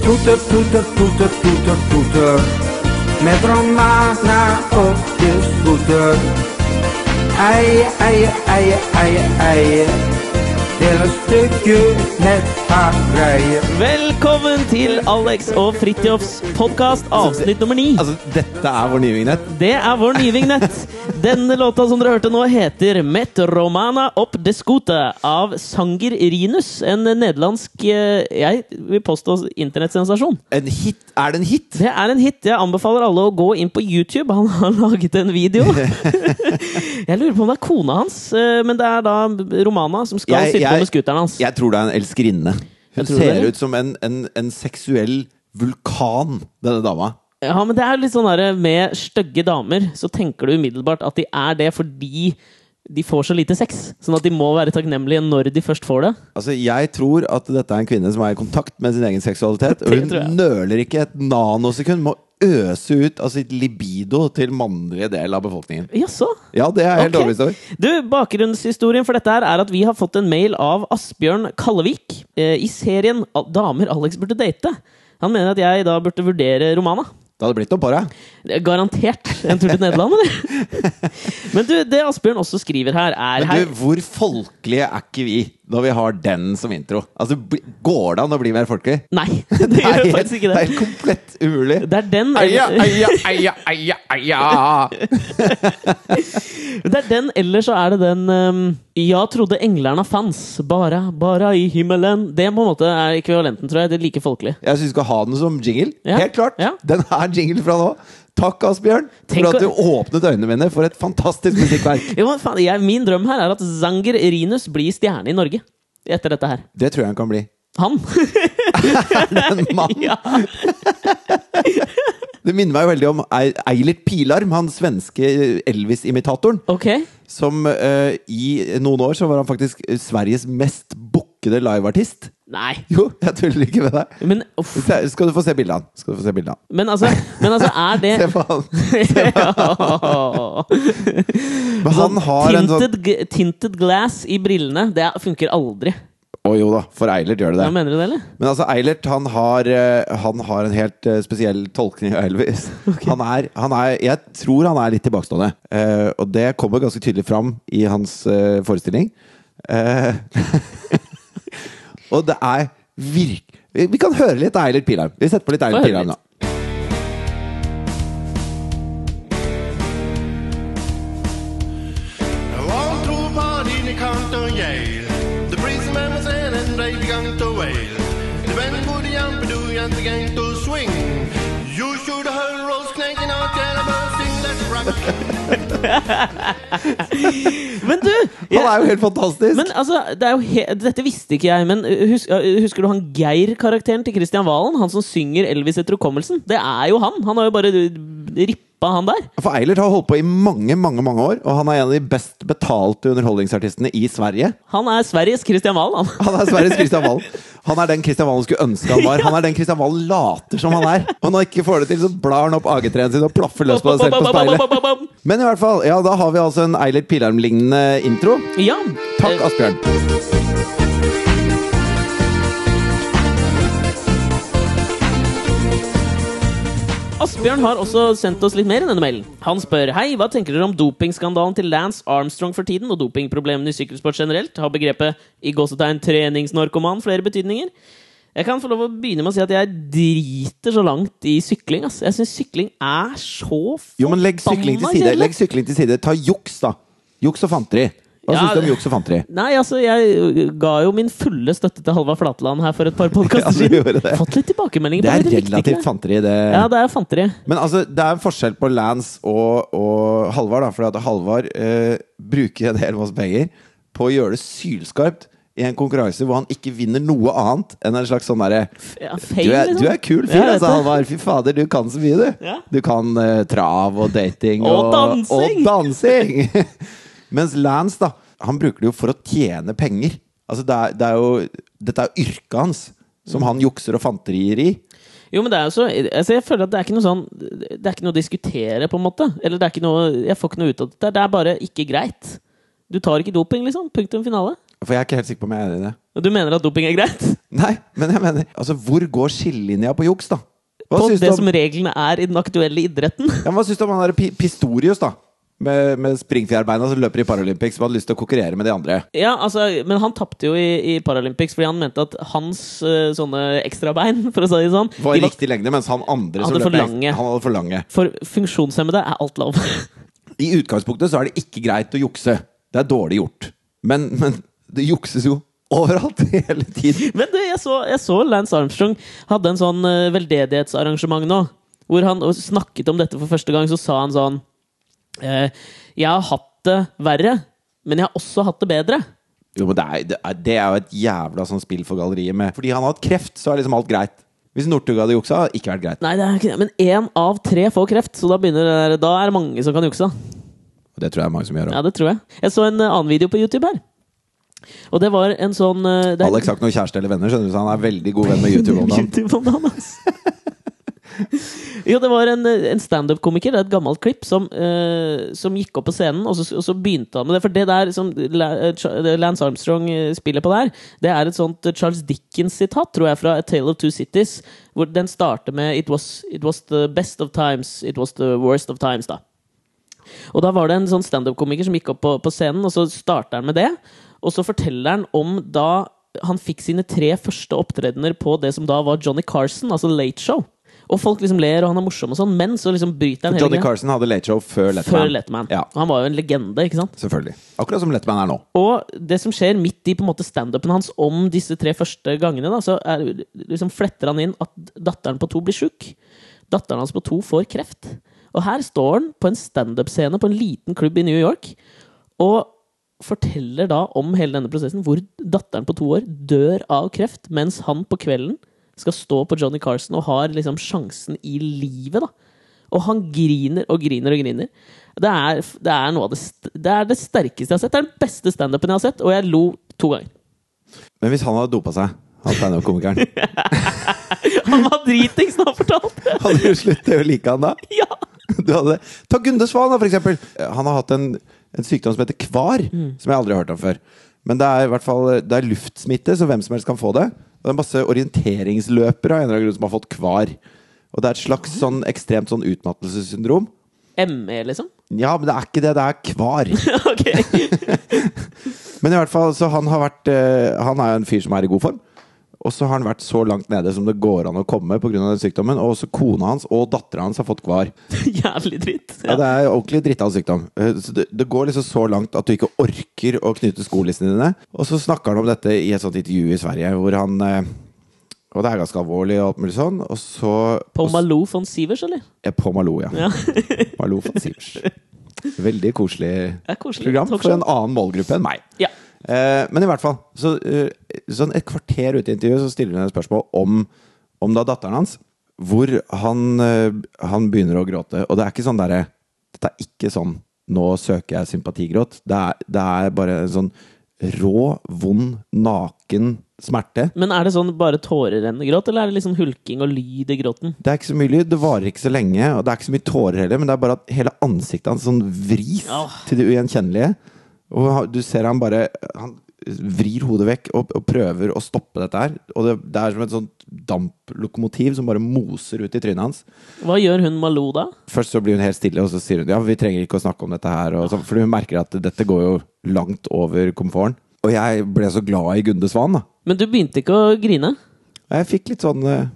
Toeter, toeter, toeter, toeter, toeter. Met Romana op de scooter. Eie, eie, eie, eie, eie. Stykket nettpakkgreier. Velkommen til Alex og Fridtjofs podkast, avsnitt nummer ni. Altså, dette er vår nye vignett. Det er vår nye vignett. Denne låta som dere hørte nå, heter Met Romana op descute av Sanger Rinus. En nederlandsk eh, Jeg vil påstå internettsensasjon. En hit? Er det en hit? Det er en hit. Jeg anbefaler alle å gå inn på YouTube. Han har laget en video. jeg lurer på om det er kona hans, eh, men det er da Romana som skal Jeg- sitte jeg- med scooteren hans. Jeg tror det er en elskerinne. Hun ser ut som en, en, en seksuell vulkan, denne dama. Ja, men det er litt sånn der Med stygge damer så tenker du umiddelbart at de er det fordi de får så lite sex. Sånn at de må være takknemlige når de først får det. Altså, Jeg tror at dette er en kvinne som er i kontakt med sin egen seksualitet. Og hun nøler ikke et nanosekund med å øse ut av sitt libido til mannlige del av befolkningen. Jaså? Ja, det er helt Ok. overbevist over. Du, Bakgrunnshistorien for dette her er at vi har fått en mail av Asbjørn Kallevik eh, i serien 'Damer Alex burde date'. Han mener at jeg da burde vurdere Romana. Det hadde blitt noe på deg. Er Garantert en tur til Nederland, eller? Men du, det Asbjørn også skriver her, er Men du, hvor folkelige er ikke vi når vi har den som intro? Altså, Går det an å bli mer folkelig? Nei, det gjør helt- faktisk ikke det det. er komplett umulig. Det er den Eia, eia, eia, eia, eia. Det er den, eller så er det den um, Jeg trodde englerna fanns, bara, bara i himmelen. Det på en måte er ekvivalenten, tror jeg. Det er like folkelig. Jeg syns vi skal ha den som jingle. Ja. Helt klart. Ja. Den er jingle fra nå. Takk, Asbjørn, for at du åpnet øynene mine for et fantastisk musikkverk. Jo, faen, jeg, min drøm her er at Zanger Rinus blir stjerne i Norge. Etter dette her. Det tror jeg han kan bli. Han! En mann. ja. Det minner meg veldig om Ei- Eilert Pilarm, han svenske Elvis-imitatoren. Ok. Som uh, i noen år så var han faktisk Sveriges mest bookede liveartist. Nei. Jo, jeg tuller ikke med deg. Men. Skal du få se bildet av han. Skal du få se bildet av. Men altså, men altså er det Se på han. Men han har en sånn tinted, glass i brillene, det er- funker aldri. Å jo da, for Eilert gjør det Ja, det. mener du det, eller? Men altså, Eilert han har, eh, han har en helt eh, spesiell tolkning av Elvis. Han, er, han er Jeg tror han er litt tilbakestående. Uh, og det kommer ganske tydelig fram i hans uh, forestilling. Eh, og det er virk... Vi kan høre litt Eilert Pilheim. Vi setter på litt Eilert Pilheim, da. One Men du! Han er jo helt fantastisk! Men altså, det er jo he Dette visste ikke jeg, men hus husker du han Geir-karakteren til Kristian Valen? Han som synger Elvis etter hukommelsen? Det er jo han! Han har jo bare rippa han der. For Eilert har holdt på i mange mange, mange år, og han er en av de best betalte underholdningsartistene i Sverige. Han er Sveriges Kristian Valen, han. Han er Sveriges Christian Valen. Han er den Kristian Valen skulle ønske han var. Han er den Kristian Valen later som han er. Og når han ikke får det til, så blar han opp AG3-en sin og plaffer løs på seg selv på speilet. Men i hvert fall, ja, da har vi altså en Eilert Pilarm-lignende intro. Ja. Takk, Asbjørn. Asbjørn har også sendt oss litt mer i denne mailen. Han spør Hei, hva tenker dere om dopingskandalen til Lance Armstrong for tiden, og dopingproblemene i sykkelsport generelt? Har begrepet i gåsetegn treningsnarkoman flere betydninger? Jeg kan få lov å begynne med å si at jeg driter så langt i sykling. Ass. Jeg syns sykling er så Jo, men legg sykling til forbanna side. kjedelig. Legg sykling til side. Ta juks, da. Juks og fanteri. Hva Ja, syns du om juks og fanteri? Nei, altså, jeg ga jo min fulle støtte til Halvard Flatland her for et par podkaster siden. ja. Fått litt tilbakemeldinger. Det er det, relativt fanteri, det. Ja, det er fanteri. Men altså, det er en forskjell på Lance og, og Halvard. For Halvard eh, bruker en hel masse penger på å gjøre det sylskarpt i en konkurranse hvor han ikke vinner noe annet enn en slags sånn derre Ja, du, liksom. du er kul fyr, Ja, altså. Halvard. Fy fader, du kan så mye, du. Ja. Du kan uh, trav og dating Og dansing. Og dansing. Mens Lance, da, han bruker det jo for å tjene penger. Altså, det er, det er jo, dette er jo yrket hans, som han jukser og fanterier i. Jo, men det er jo så altså Jeg føler at det er ikke noe sånn Det er ikke noe å diskutere, på en måte. Eller det er ikke noe Jeg får ikke noe ut av det. Det er bare ikke greit. Du tar ikke doping, liksom? Punktum finale? For jeg er ikke helt sikker på om jeg er enig i det. Og du mener at doping er greit? Nei, men jeg mener Altså, hvor går skillelinja på juks, da? Hva På det om, som reglene er i den aktuelle idretten? ja, men hva syns du om han der Pistorius, da? Med, med springfjærbeina som løper i Paralympics, som hadde lyst til å konkurrere med de andre. Ja, altså, Men han tapte jo i, i Paralympics fordi han mente at hans uh, sånne ekstrabein, for å si det sånn Var i riktig lengde, mens han andre som løper, lange. Han hadde for lange. For funksjonshemmede er alt lov. I utgangspunktet så er det ikke greit å jukse. Det er dårlig gjort. Men, men det jukses jo overalt hele tiden. Men du, jeg, så, jeg så Lance Armstrong hadde en sånn uh, veldedighetsarrangement nå, hvor han snakket om dette for første gang. Så sa han sånn Jeg har hatt det verre, men jeg har også hatt det bedre. Jo, men det er, det er, jo et jævla sånn spill for galleriet med Fordi han har hatt kreft, så er liksom alt greit. Hvis Northug hadde juksa, hadde ikke vært greit. Nei, det er ikke det. Men én av tre får kreft, så da, begynner da er det mange som kan jukse. Og det tror jeg er mange som gjør. Ja, det tror jeg. Jeg så en eh, annen video på YouTube her. Og det var en sånn eh, det er- Alex har ikke noen kjæreste eller venner, skjønner du, så han er veldig god venn med YouTube om dagen. YouTube altså. jo, det var en, en standup-komiker, er et gammelt klipp, som, uh, som gikk opp på scenen, og så, og så begynte han med det. For det der som eh, Lance Armstrong eh, spiller på der, det er et sånt eh, Charles Dickens-sitat, tror jeg, fra A Tale of Two Cities, hvor den starter med it was, it was the best of times, it was the worst of times, da. Og da var det en sånn standup-komiker som gikk opp på, på scenen, og så starter han med det. Og så forteller han om da han fikk sine tre første opptredener på det som da var Johnny Carson, altså Late Show. Og folk liksom ler, og han er morsom og sånn, men så liksom bryter han hele Johnny Carson hadde Late Show før Letterman. før Letterman. Ja, Og han var jo en legende, ikke sant? selvfølgelig. Akkurat som Letterman er nå. Og det som skjer midt i på en måte standupen hans om disse tre første gangene, da, så er, liksom fletter han inn at datteren på to blir sjuk. Datteren hans på to får kreft. Og her står han på en standup-scene på en liten klubb i New York og forteller da om hele denne prosessen, hvor datteren på to år dør av kreft, mens han på kvelden skal stå på Johnny Carson og har liksom sjansen i livet, da. Og han griner og griner og griner. Det er, det er det, det er det sterkeste jeg har sett. Det er den beste standupen jeg har sett, og jeg lo to ganger. Men hvis han hadde dopa seg, han standup-komikeren, Han var dritings da han fortalte hadde du sluttet å like han da? Ja! Du hadde. Ta Gunde Svan, da, for eksempel. Han har hatt en, en sykdom som heter kvar, som jeg aldri har hørt om før. Men det er i hvert fall Det er luftsmitte, så hvem som helst kan få det. Og det er masse orienteringsløpere av en eller annen grunn som har fått kvar. Og det er et slags sånn ekstremt sånn utmattelsessyndrom. ME, liksom? Ja, men det er ikke det. Det er kvar. Men i hvert fall, så han har vært eh, Han er jo en fyr som er i god form. Og så har han vært så langt nede som det går an å komme pga. den sykdommen. Og også kona hans og dattera hans har fått kvar. Jævlig dritt. Ja, det er ordentlig dritta sykdom. Eh, Så det, det går liksom så langt at du ikke orker å knyte skolissene dine. Og så snakker han om dette i et sånt intervju i Sverige, hvor han eh, Og det er ganske alvorlig og alt mulig sånn. Og så På Malou von Sivers, eller? Ja, På Malou, ja. Ja. Malou von Sivers. Veldig koselig koselig. program for en annen målgruppe enn meg. Ja. Eh, men i hvert fall, så, eh, sånn et kvarter ute i intervjuet så stiller hun et spørsmål om, om da datteren hans, hvor han, eh, han begynner å gråte. Og det er ikke sånn derre Dette er ikke sånn 'nå søker jeg sympatigråt'. Det er, det er bare en sånn rå, vond, naken smerte. Men er det sånn bare tårerennegråt, eller er det liksom hulking og lyd i gråten? Det er ikke så mye lyd, det varer ikke så lenge, og det er ikke så mye tårer heller, men det er bare at hele ansiktet hans sånn vris oh. til det ugjenkjennelige. Og du ser han bare Han vrir hodet vekk og, og prøver å stoppe dette her. Og det, det er som et sånt damplokomotiv som bare moser ut i trynet hans. Hva gjør hun Malou da? Først så blir hun helt stille, og så sier hun ja, vi trenger ikke å snakke om dette her. Så, for hun merker at dette går jo langt over komforten. Og jeg ble så glad i Gunde Svan, da. Men du begynte ikke å grine? Jeg fikk litt sånn uh...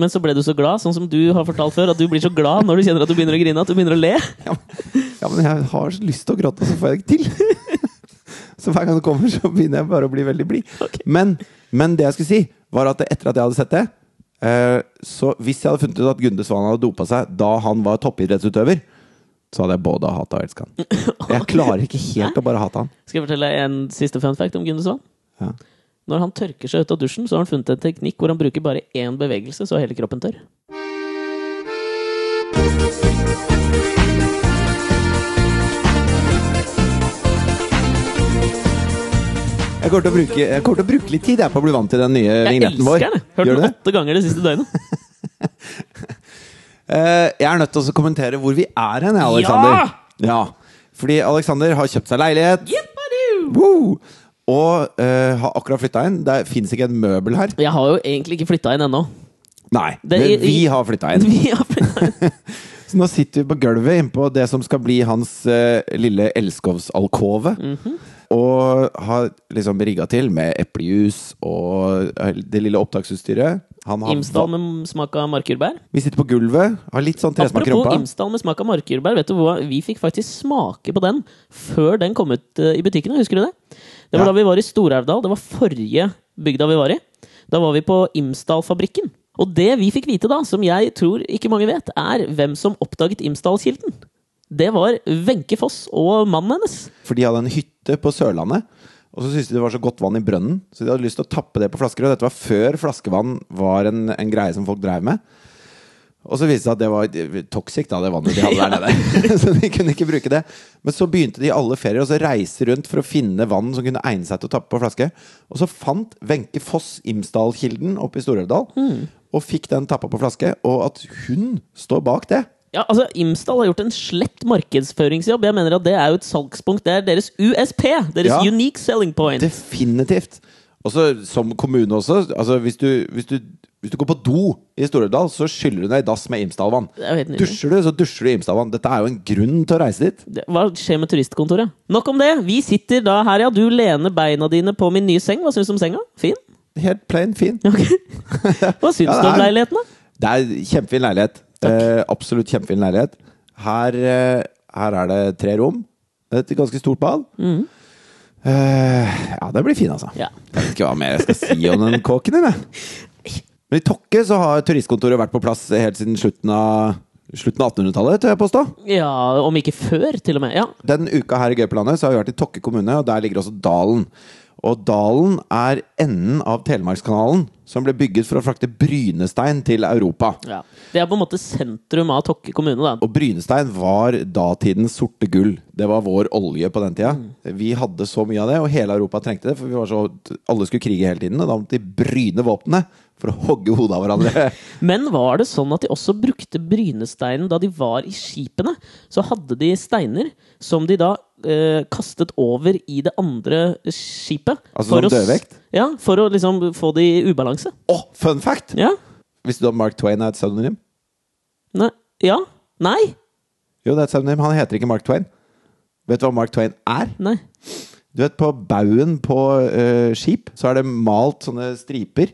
Men så ble du så glad, sånn som du har fortalt før, at du blir så glad når du kjenner at du begynner å grine, at du begynner å le. Ja, ja, men jeg har så lyst til å gråte, og så får jeg det ikke til. så hver gang det kommer, så begynner jeg bare å bli veldig blid. Okay. Men, men det jeg skulle si, var at etter at jeg hadde sett det eh, Så hvis jeg hadde funnet ut at Gunde Svan hadde dopa seg da han var toppidrettsutøver, så hadde jeg både hata og elska han. Jeg klarer ikke helt å bare hate han. Skal jeg fortelle en siste fun fact om Gunde Svan? Ja. Når han tørker seg ut av dusjen, så har han funnet en teknikk hvor han bruker bare én bevegelse, så er hele kroppen tørr. Jeg kommer til å bruke, jeg til å bruke litt tid jeg, på å bli vant til den nye Jeg vignetten vår. Jeg elsker den! Hørt den det? åtte ganger det siste døgnet. Eh, jeg er nødt til å kommentere hvor vi er hen, Alexander. Ja! ja! Fordi Alexander har kjøpt seg leilighet. Jippari! Woo! Og uh, har akkurat flytta inn. Det fins ikke et møbel her. Jeg har jo egentlig ikke flytta inn ennå. Nei, Det- men i- vi har flytta inn. Vi har inn. Så nå sitter vi på gulvet innpå det som skal bli hans uh, lille elskovsalkove. Mhm. Og har liksom rigga til med eplejus og eh, det lille opptaksutstyret. Imsdal med smak av markjordbær. Vi sitter på gulvet, har litt sånn tresmak i Apropos rumpa. Imsdal med smak av markjordbær. Vet du hva? Vi fikk faktisk smake på den før den kom ut eh, i butikkene. Husker du det? Det var Ja. da vi var i Stor-Aurdal. Det var forrige bygda vi var i. Da var vi på Imsdalfabrikken. Og det vi fikk vite da, som jeg tror ikke mange vet, er hvem som oppdaget Imsdalskilden. Det var Wenche Foss og mannen hennes. For de hadde en hytte på Sørlandet. Og så syntes de det var så godt vann i brønnen, så de hadde lyst til å tappe det på flasker. Og dette var før flaskevann var en, en greie som folk drev med. Og så viste det seg at det var toxic, da, det vannet de hadde der nede. så de kunne ikke bruke det. Men så begynte de i alle ferier å reise rundt for å finne vann som kunne egne seg til å tappe på flaske. Og så fant Wenche Foss Imsdalkilden oppe i Stor-Elvdal, og fikk den tappa på flaske. Og at hun står bak det Ja, altså, Imsdal har gjort en slett markedsføringsjobb. Jeg mener at Det er jo et salgspunkt. Det er deres USP. Deres Ja. unique selling point. Definitivt. Også som kommune også. Altså hvis, du, hvis, du, hvis du går på do i Stor-Elvdal, så skyller du deg i dass med Imsdalvann. Er. Dusjer du, så dusjer du i Imsdalvann. Dette er jo en grunn til å reise dit. Hva skjer med turistkontoret? Nok om det. Vi sitter da her, ja. Du lener beina dine på min nye seng. Hva syns du om senga? Fin? Helt plain fin. Okay. Hva syns Ja, du om leiligheten, da? Det er kjempefin leilighet. Eh, absolutt kjempefin leilighet. Her, eh, her er det tre rom. Et ganske stort bad. Mm. Eh, ja, det blir fin, altså. Ja. Jeg vet ikke hva mer jeg skal si om den kåken din. jeg. Men i Tokke så har turistkontoret vært på plass helt siden slutten av, slutten av 1800-tallet, tør jeg påstå. ja, om ikke før, til og med. Ja. Den uka her i Gaupelandet så har vi vært i Tokke kommune, og der ligger også Dalen. Og Dalen er enden av Telemarkskanalen, som ble bygget for å frakte brynestein til Europa. ja. Det er på en måte sentrum av Tokke kommune, da. Og brynestein var datidens sorte gull. Det var vår olje på den tida. Mm. Vi hadde så mye av det, og hele Europa trengte det. For vi var så, alle skulle krige hele tiden, og da måtte de bryne våpnene for å hogge hodet av hverandre. Men var det sånn at de også brukte brynesteinen da de var i skipene? Så hadde de steiner som de da eh, kastet over i det andre skipet. Altså for som dødvekt? Ja, for å liksom få det i ubalanse. Å, fun fact! Ja? Visste du at Mark Twain er et pseudonym? Nei? Ja? Nei? Jo, det er et pseudonym. Han heter ikke Mark Twain. Vet du hva Mark Twain er? Nei. Du vet, På baugen på uh, skip så er det malt sånne striper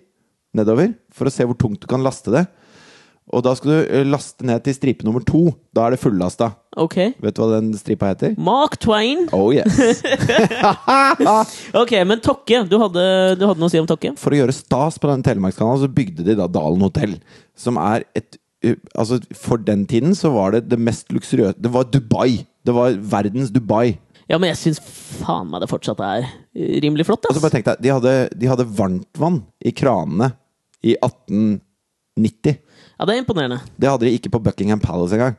nedover for å se hvor tungt du kan laste det. Og da skal du eh, laste ned til stripe nummer to. Da er det fullasta. Okay. Vet du hva den stripa heter? Mark Twain. Oh yes! Ok, men Tokke. Du hadde, du hadde noe å si om Tokke? For å gjøre stas på den Telemarkskanalen så bygde de da Dalen hotell. Som er et uh, Altså, for den tiden så var det det mest luksuriøse Det var Dubai. Det var verdens Dubai. Ja, men jeg syns faen meg det fortsatt er eh, rimelig flott. Ass. Altså, bare tenk deg, de hadde, de hadde varmtvann i kranene i 1890. Ja, det er imponerende. Det hadde de ikke på Buckingham Palace engang.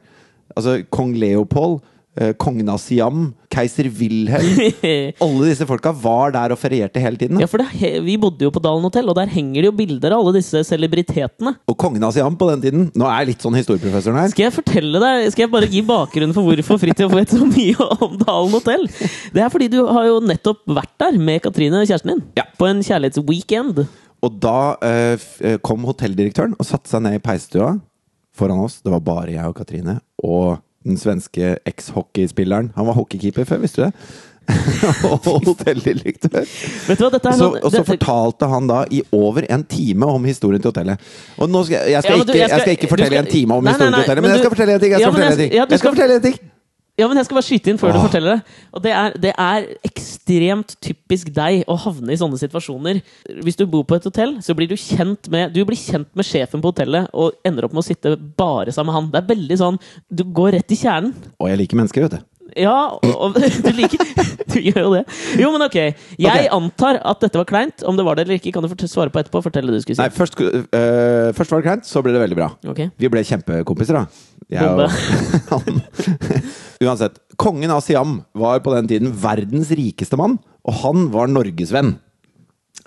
Altså, kong Leopold, eh, kongen av Siam, keiser Wilhelm Alle disse folka var der og ferierte hele tiden. Ja, for det, vi bodde jo på Dalen hotell, og der henger det jo bilder av alle disse celebritetene. Og kongen av Siam på den tiden Nå er jeg litt sånn historieprofessoren her. Skal jeg fortelle deg, skal jeg bare gi bakgrunnen for hvorfor Fridtjof vet så mye om Dalen hotell? Det er fordi du har jo nettopp vært der med Katrine, kjæresten din, Ja. på en kjærlighetsweekend. Og da eh, eh, kom hotelldirektøren og satte seg ned i peisstua foran oss. Det var bare jeg og Katrine og den svenske eks-hockeyspilleren. Han var hockeykeeper før, visste du det? og hotelldirektør. Vet du hva, dette Så, sånn og så fortalte han da i over en time om historien til hotellet. Og nå skal, jeg, skal Ja, du, ikke, jeg jeg, skal- skal ikke fortelle skal- en time om Nei, nei, historien nei, til hotellet, men men jeg du- skal fortelle en ting! Jeg skal fortelle en ting! Jeg skal skal- fortelle en ting! Ja, men jeg skal bare skyte inn før du forteller det. Og det er, det er ekstremt typisk deg å havne i sånne situasjoner. Hvis du bor på et hotell, så blir du kjent med Du blir kjent med sjefen på hotellet og ender opp med å sitte bare sammen med han. Det er veldig sånn Du går rett i kjernen. Og jeg liker mennesker, vet du. Ja, og, du liker Du gjør jo det. Jo, men ok. Jeg okay. antar at dette var kleint. Om det var det eller ikke, kan du svare på etterpå. Fortell det du skulle si. Nei, først, øh, først var det kleint, så ble det veldig bra. Ok. Vi ble kjempekompiser, da. Jeg Bombe. og han. Uansett. Kongen av Siam var på den tiden verdens rikeste mann, og han var norgesvenn.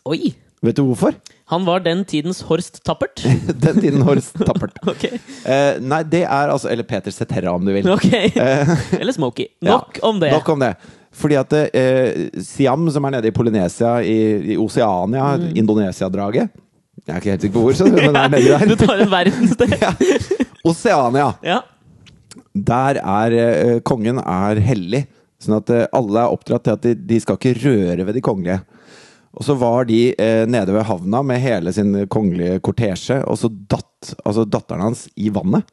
Oi! Vet du hvorfor? Han var den tidens Horst Tappert. Den tiden Horst Tappert. okay. Eh, nei, det er altså Eller Peter Cetera, om du vil. Ok. Eller Smokie. Nok Ja, om det. Nok om det. Fordi at eh, Siam, som er nede i Polynesia, i, i Oseania, Indonesia-draget Jeg er ikke helt sikker på hvor, men det er nedi Du tar en verdensdel. Ja. Oseania. Ja. Der er eh, kongen er hellig. Sånn at eh, alle er oppdratt til at de, de skal ikke røre ved de kongelige. Og så var de eh, nede ved havna med hele sin kongelige kortesje, og så datt altså datteren hans i vannet.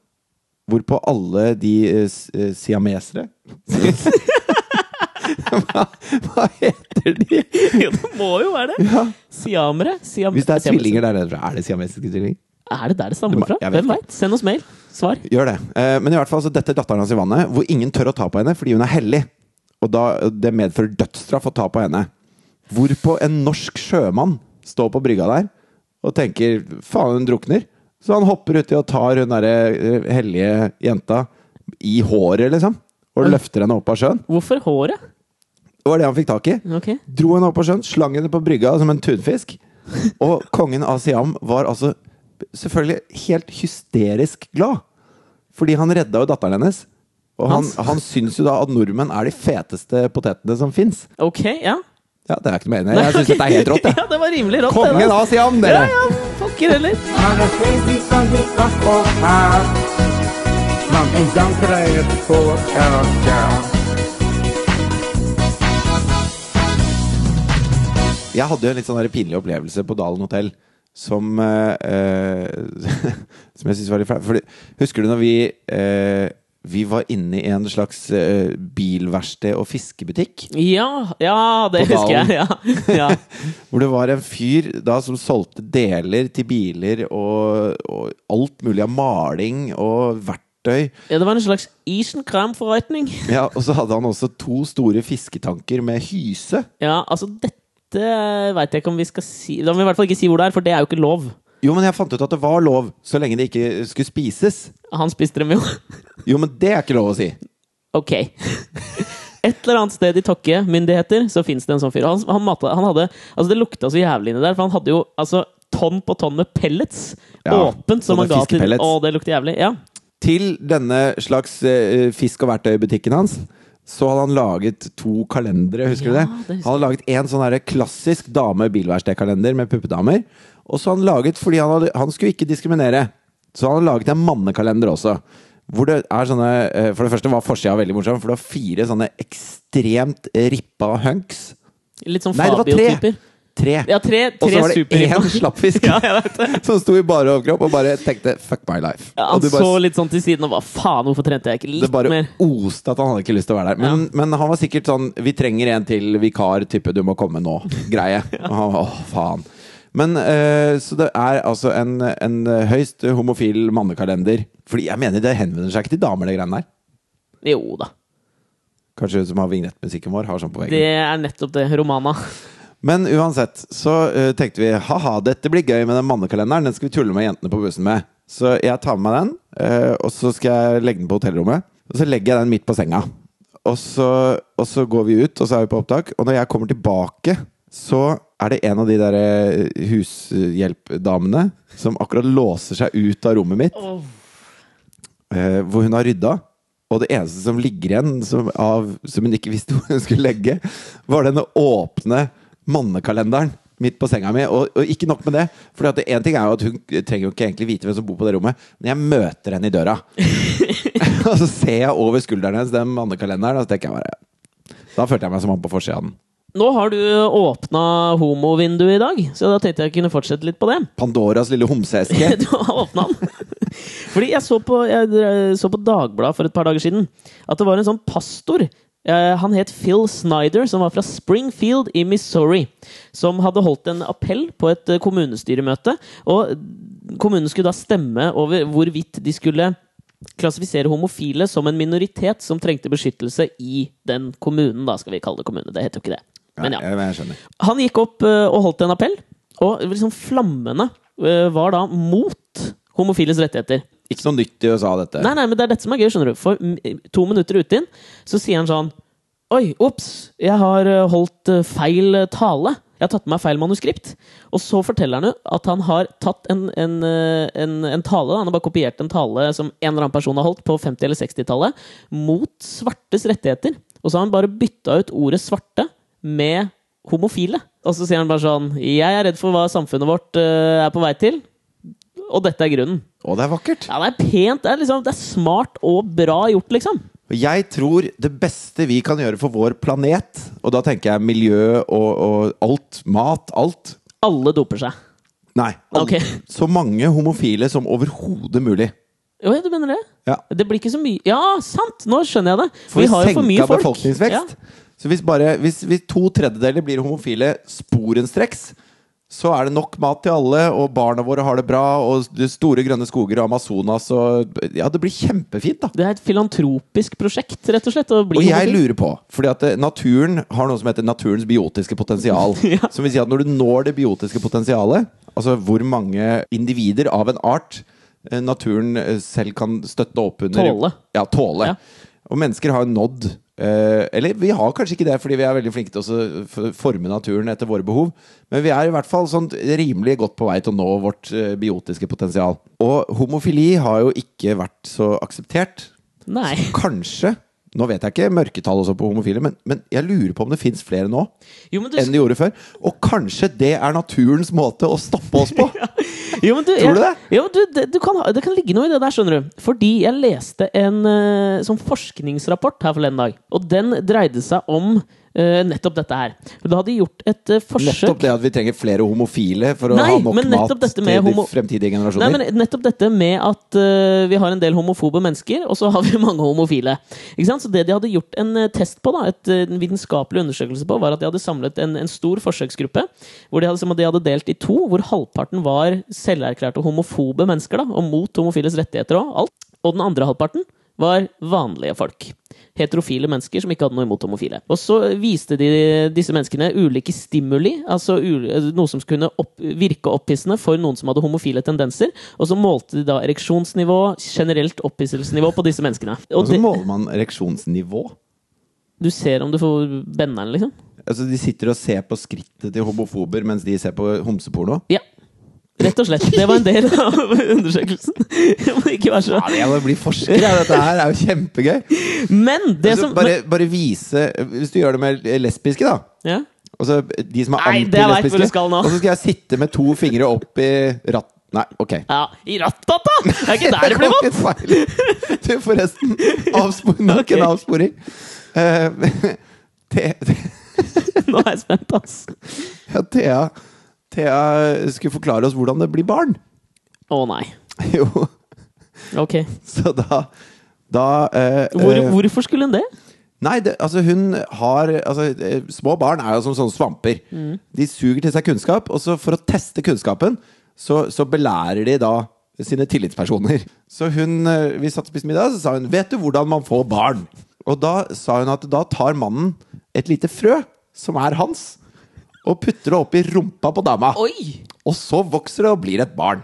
Hvorpå alle de eh, eh, siamesere hva, hva heter de? Jo, det må jo være det. Siamere? Siam Hvis det er tvillinger der nede, er det siamesiske tvillinger? Er det der det stammer fra? Hvem veit? Send oss mail. Svar. Gjør det. Eh, men i hvert fall så detter datteren hans i vannet, hvor ingen tør å ta på henne fordi hun er hellig. Og da, det medfører dødsstraff å ta på henne. Hvorpå en norsk sjømann står på brygga der og tenker faen, hun drukner. Så han hopper uti og tar hun derre eh, hellige jenta i håret, liksom. Og Oi. løfter henne opp av sjøen. Hvorfor håret? Det var det han fikk tak i. Okay. Dro henne opp av sjøen, slang henne på brygga som en tunfisk. Og kongen av Siam var altså selvfølgelig helt hysterisk glad. Fordi han redda jo datteren hennes. Og han, han syns jo da at nordmenn er de feteste potetene som fins. Ok, ja. Ja, det er ikke noe mening. Jeg syns dette er helt rått, Ja. ja, det var rimelig rått. Kongen av Siam, Ja, dere! ja. Pokker heller. Er. Jeg hadde jo en litt sånn pinlig opplevelse på Dalen hotell som eh, eh, Som jeg syns var litt flau. Husker du når vi eh, Vi var inne i en slags uh, bilverksted og fiskebutikk? Ja, ja, det husker jeg. Ja. ja. Hvor det var en fyr da som solgte deler til biler og, og alt mulig av maling og verktøy. ja, det var en slags Isenkram-forretning. Ja, Og så hadde han også to store fisketanker med hyse. Ja, altså, dette veit jeg ikke om vi skal si Da må vi i hvert fall ikke si hvor det er, for det er jo ikke lov. Jo, men jeg fant ut at det var lov, så lenge det ikke skulle spises. Han spiste dem jo. Jo, men det er ikke lov å si. Ok. Et eller annet sted i Tokke myndigheter så fins det en sånn fyr. Han, han, matet, han hadde Altså, det lukta så jævlig inni der, for han hadde jo altså tonn på tonn med pellets Ja, åpent som han ga til. Å, det lukter jævlig. Ja. Til denne slags uh, fisk- og verktøybutikken hans så hadde han laget to kalendere, husker Ja, du det? det husker Han hadde laget en sånn her klassisk dame-bilverkstedkalender med puppedamer. Og så hadde han laget, fordi han, hadde, han skulle ikke diskriminere, så han hadde laget en mannekalender også. Hvor det er sånne eh, For det første var forsida veldig morsom, for det var fire sånne ekstremt rippa hunks. Litt sånn! Fabio-typer. Tre! Ja, tre, og så var det én slappfisk Ja, som sto i bare overkropp og bare tenkte 'fuck my life'. Ja, han du bare så litt sånn til siden og hva faen, hvorfor trente jeg ikke litt mer? Det bare mer? oste at han hadde ikke lyst til å være der. Men, men han var sikkert sånn 'Vi trenger en til vikar, type du må komme nå'-greie. Og han var, Åh, faen. Men eh, Så det er altså en, en høyst homofil mannekalender. Fordi jeg mener det henvender seg ikke til damer, det greiene der. Jo da. Kanskje hun som har vignettmusikken vår, har sånn på veggen. Det er nettopp det. Romana. Men uansett så uh, tenkte vi ha-ha, dette blir gøy med den mannekalenderen. Den skal vi tulle med jentene på bussen med. Så jeg tar med meg den, uh, og så skal jeg legge den på hotellrommet. Og så legger jeg den midt på senga. Og så, og så går vi ut, og så er vi på opptak. Og når jeg kommer tilbake, så er det en av de der eh, hushjelpdamene som akkurat låser seg ut av rommet mitt, eh, hvor hun har rydda. Og det eneste som ligger igjen som, av, som hun ikke visste hvor hun skulle legge, var denne åpne mannekalenderen midt på senga mi. Og, og ikke nok med det. For en ting er jo at hun trenger jo ikke egentlig vite hvem som bor på det rommet, men jeg møter henne i døra. og så ser jeg over skulderen hennes den mannekalenderen, og så tenker jeg bare Da følte jeg meg som han på forsida av den. Nå har du åpna homovinduet i dag, så da tenkte jeg kunne fortsette litt på det. Pandoras lille homseeske. Du har åpna den! Fordi jeg så, på, jeg så på Dagbladet for et par dager siden at det var en sånn pastor. Eh, Han het Phil Snyder, som var fra Springfield i Missouri. Som hadde holdt en appell på et eh, kommunestyremøte. Og kommunen skulle da stemme over hvorvidt de skulle klassifisere homofile som en minoritet som trengte beskyttelse i den kommunen. Da skal vi kalle det kommune. Det heter jo ikke det. Men ja. Han gikk opp eh, og holdt en appell, og liksom flammene var da mot homofiles rettigheter. Ikke noe nytt i USA, dette. Nei, nei, men det er dette som er gøy, skjønner du. For to minutter ute inn, så sier han sånn Oi, ops, jeg har eh, holdt eh, feil eh, tale. Jeg har tatt med meg feil manuskript. Og så forteller han jo at han har tatt en, en, en, en tale Han har bare kopiert en tale som en eller annen person har holdt på 50- eller 60-tallet, mot svartes rettigheter. Og så har han bare bytta ut ordet svarte med homofile. Og så sier han bare sånn Jeg er redd for hva samfunnet vårt er på vei til. Og dette er grunnen. Og det er vakkert. Ja, det er pent. Det er, liksom, det er smart og bra gjort, liksom. Jeg tror det beste vi kan gjøre for vår planet, og da tenker jeg miljø og, og alt, mat, alt Alle doper seg. Nei, alle, Ok. så mange homofile som overhodet mulig. Jo, ja, du mener det? Ja. Det blir ikke så mye Ja, sant! Nå skjønner jeg det. For vi har jo for mye senka folk. befolkningsvekst. Så hvis, bare, hvis, hvis to tredjedeler blir homofile sporenstreks, så er det nok mat til alle, og barna våre har det bra, og de store grønne skoger og Amazonas og Ja, det blir kjempefint, da. Det er et filantropisk prosjekt, rett og slett. Og jeg lurer på, fordi at eh, naturen har noe som heter naturens biotiske potensial. Ja. Som vil si at når du når det biotiske potensialet, altså hvor mange individer av en art eh, naturen eh, selv kan støtte opp under Tåle. Ja, tåle. Ja. Og mennesker har nådd eh, Eller vi har kanskje ikke det, fordi vi er veldig flinke til å forme naturen etter våre behov. Men vi er i hvert fall sånn rimelig godt på vei til å nå vårt eh, biotiske potensial. Og homofili har jo ikke vært så akseptert. Nei. Kanskje Nå vet jeg ikke mørketall også på homofile, men, men jeg lurer på om det fins flere nå Jo, men du, enn det gjorde før. Og kanskje det er naturens måte å stoppe oss på! jo, men du, Tror du det? Jo, du, det, du kan, det kan ligge noe i det der, skjønner du. Fordi jeg leste en eh, sånn forskningsrapport her forleden dag. Og den dreide seg om nettopp dette her. Da hadde de gjort et eh, forsøk Nettopp det at vi trenger flere homofile for å Nei, ha nok mat til homo... de fremtidige fremtidige Nei, men nettopp dette med at eh, vi har en del homofobe mennesker, og så har vi mange homofile. Ikke sant? Så det de hadde gjort en eh, test på, da, et, eh, en vitenskapelig undersøkelse på, var at de hadde samlet en, en stor forsøksgruppe, hvor de hadde, som de hadde delt i to, hvor halvparten var selverklærte homofobe mennesker, da, og mot homofiles rettigheter og alt. Og den andre halvparten var vanlige folk. Heterofile mennesker som ikke hadde noe imot homofile. Og så viste de disse menneskene ulike stimuli, altså noe som kunne opp virke opphissende for noen som hadde homofile tendenser. Og så målte de da ereksjonsnivå, generelt opphisselsesnivå på disse menneskene. Og Og så det, måler man ereksjonsnivå. du ser om du får benderen, liksom? Altså De sitter og ser på skrittet til homofober mens de ser på homseporno. Ja. Rett og slett. Det var en del av undersøkelsen. Jeg må ikke være så Ja, Jeg må bli forsker, ja, dette her er jo kjempegøy! Men det Altså, som bare, bare vise Hvis du gjør det med lesbiske, da. ja. Altså, de som er det antilesbiske. Og så skal jeg sitte med to fingre opp i ratt... Nei, ok. ja. I rattat, da! Det er ikke der det blir! Feil. Du, forresten. Avspor, nok okay. en avsporing. Eh, Thea, Nå er jeg spent, ass. ja, Thea, Thea skulle forklare oss hvordan det blir barn. Å nei. Jo, Ok. så da da eh, Hvor, eh, hvorfor skulle hun det? Nei, det, altså hun har altså, eh, Små barn er jo som sånne svamper. Mm. De suger til seg kunnskap, og så for å teste kunnskapen, så, så belærer de da sine tillitspersoner. Så hun eh, Vi satt og spiste middag, så sa hun 'Vet du hvordan man får barn?' Og da sa hun at da tar mannen et lite frø, som er hans, og putter det opp i rumpa på dama. Oi! Og så vokser det og blir et barn.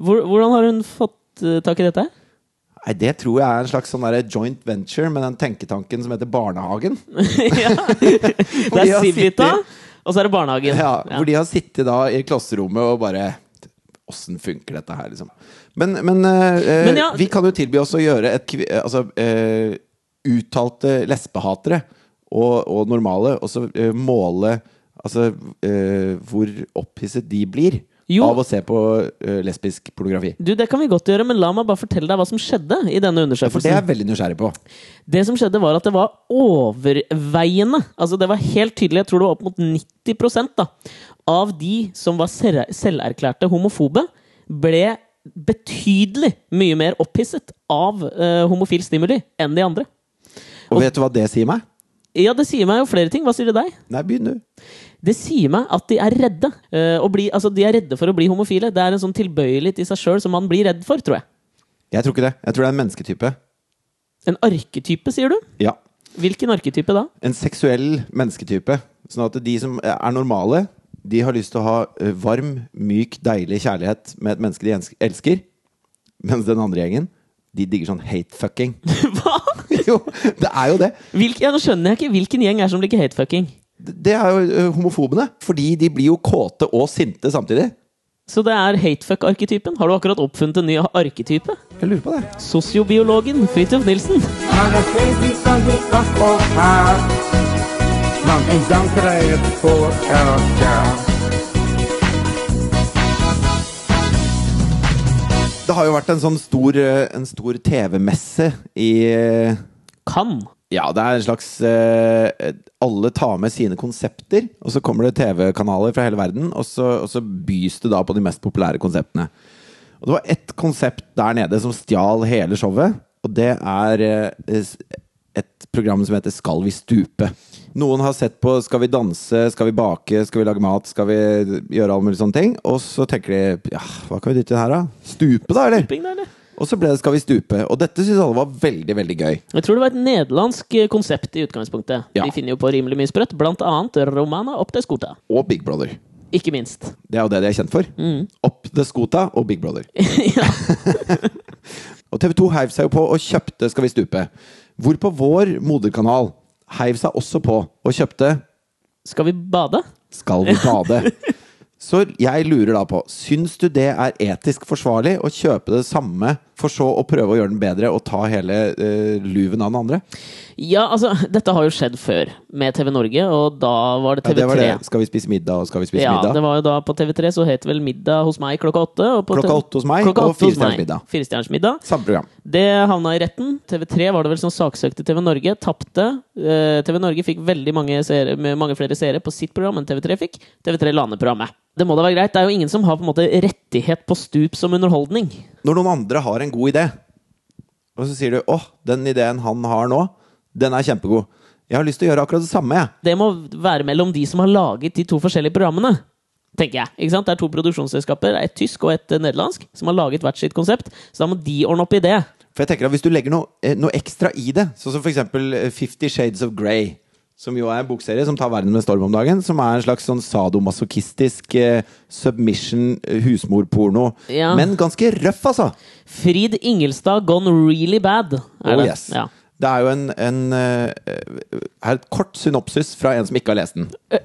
Hvor, hvordan har hun fått eh, tak i dette? Nei, Det tror jeg er en slags sånn der joint venture med den tenketanken som heter Barnehagen. ja. Det er har Civita, sittet- og så er det barnehagen. Ja, Hvor de har sittet da i klasserommet og bare Åssen funker dette her, liksom? Men, men, eh, Men ja- vi kan jo tilby oss å gjøre et kvi- eh, Altså eh, uttalte lesbehatere og, og normale, og så eh, måle Altså eh, hvor opphisset de blir Jo. av å se på uh, lesbisk pornografi. Du, Det kan vi godt gjøre, men la meg bare fortelle deg hva som skjedde i denne undersøkelsen. For det er jeg veldig nysgjerrig på. Det som skjedde, var at det var overveiende Altså det var helt tydelig, jeg tror det var opp mot 90% da, av de som var selv- selverklærte homofobe, ble betydelig mye mer opphisset av uh, homofil stimuli enn de andre. Og vet du hva det sier meg? Ja, det sier meg jo flere ting. Hva sier det deg? Nei, begynn du. Det sier meg at de er redde. eh, bli, altså, de er redde for å bli homofile. Det er en sånn tilbøyelighet i seg sjøl som man blir redd for, tror jeg. Jeg tror ikke det. Jeg tror det er en mennesketype. En arketype, sier du? Ja. Hvilken arketype da? En seksuell mennesketype. Sånn at de som er normale, de har lyst til å ha eh, varm, myk, deilig kjærlighet med et menneske de elsker. Mens den andre gjengen, de digger sånn hate-fucking. Hva? jo, det er jo det. Hvilke, ja, nå skjønner jeg ikke hvilken gjeng er som liker hatefucking. Det er jo homofobene. Fordi de blir jo kåte og sinte samtidig. Så det er hatefuck-arketypen. Har du akkurat oppfunnet en ny arketype? Jeg lurer på det. Sosiobiologen Fridtjof Nilsen. Det har jo vært en sånn stor, en stor TV-messe i Cannes. Kan. Ja, det er en slags eh, Alle tar med sine konsepter, og så kommer det TV-kanaler fra hele verden, og så, og så bys det da på de mest populære konseptene. Og det var ett konsept der nede som stjal hele showet, og det er eh, et program som heter Skal vi stupe? Noen har sett på Skal vi danse, Skal vi bake, Skal vi lage mat, Skal vi gjøre alle mulige sånne ting, og så tenker de ja, hva kan vi dytte inn her, da? Stupe, da, eller? Stuping, da, eller? Og så ble det Skal vi stupe, og dette syntes alle var veldig, veldig gøy. Jeg tror det var et nederlandsk eh, konsept i utgangspunktet. Ja. De finner jo på rimelig mye sprøtt, blant annet Romana opp til skota. Og Big Brother. Ikke minst. Det er jo det de er kjent for. Opp the Skota og Big Brother. Og TV 2 heiv seg jo på og kjøpte Skal vi stupe. Hvorpå vår moderkanal heiv seg også på og kjøpte Skal vi bade? Skal vi bade? Så jeg lurer da på, syns du det er etisk forsvarlig å kjøpe det samme, for så å prøve å gjøre den bedre og ta hele uh, luven av den andre? Ja, altså, dette har jo skjedd før med TV Norge, og da var det TV3. det var det. Skal vi spise middag, og skal vi spise Ja, middag? det var jo da på TV3 så het vel Middag hos meg klokka åtte. Klokka åtte hos meg, og Firestjerners middag. Firestjerners middag. Samme program. Det havna i retten. TV3 var det vel som saksøkte TV Norge. Tapte. Eh, TV Norge fikk veldig mange, seere, med mange flere seere på sitt program enn TV3 fikk. TV3 la ned programmet. Det må da være greit. Det er jo ingen som har på en måte rettighet på stup som underholdning. Når noen andre har en god idé, og så sier du 'Å, den ideen han har nå, den er kjempegod'. Jeg har lyst til å gjøre akkurat det samme, jeg. Det må være mellom de som har laget de to forskjellige programmene. Tenker jeg. Ikke sant? Det er to produksjonsselskaper, et tysk og et eh, nederlandsk, som har laget hvert sitt konsept. Så da må de ordne opp i det. For jeg tenker at Hvis du legger noe, eh, noe ekstra i det, sånn som f.eks. Fifty Shades of Grey, som jo er en bokserie som tar verden med storm om dagen, som er en slags sånn sadomasochistisk eh, submission eh, husmorporno. Ja. Men ganske røff, altså! Frid Ingelstad gone really bad. Er Oh, det? yes. Ja. Det er jo en, en eh, Her et kort synopsis fra en som ikke har lest den.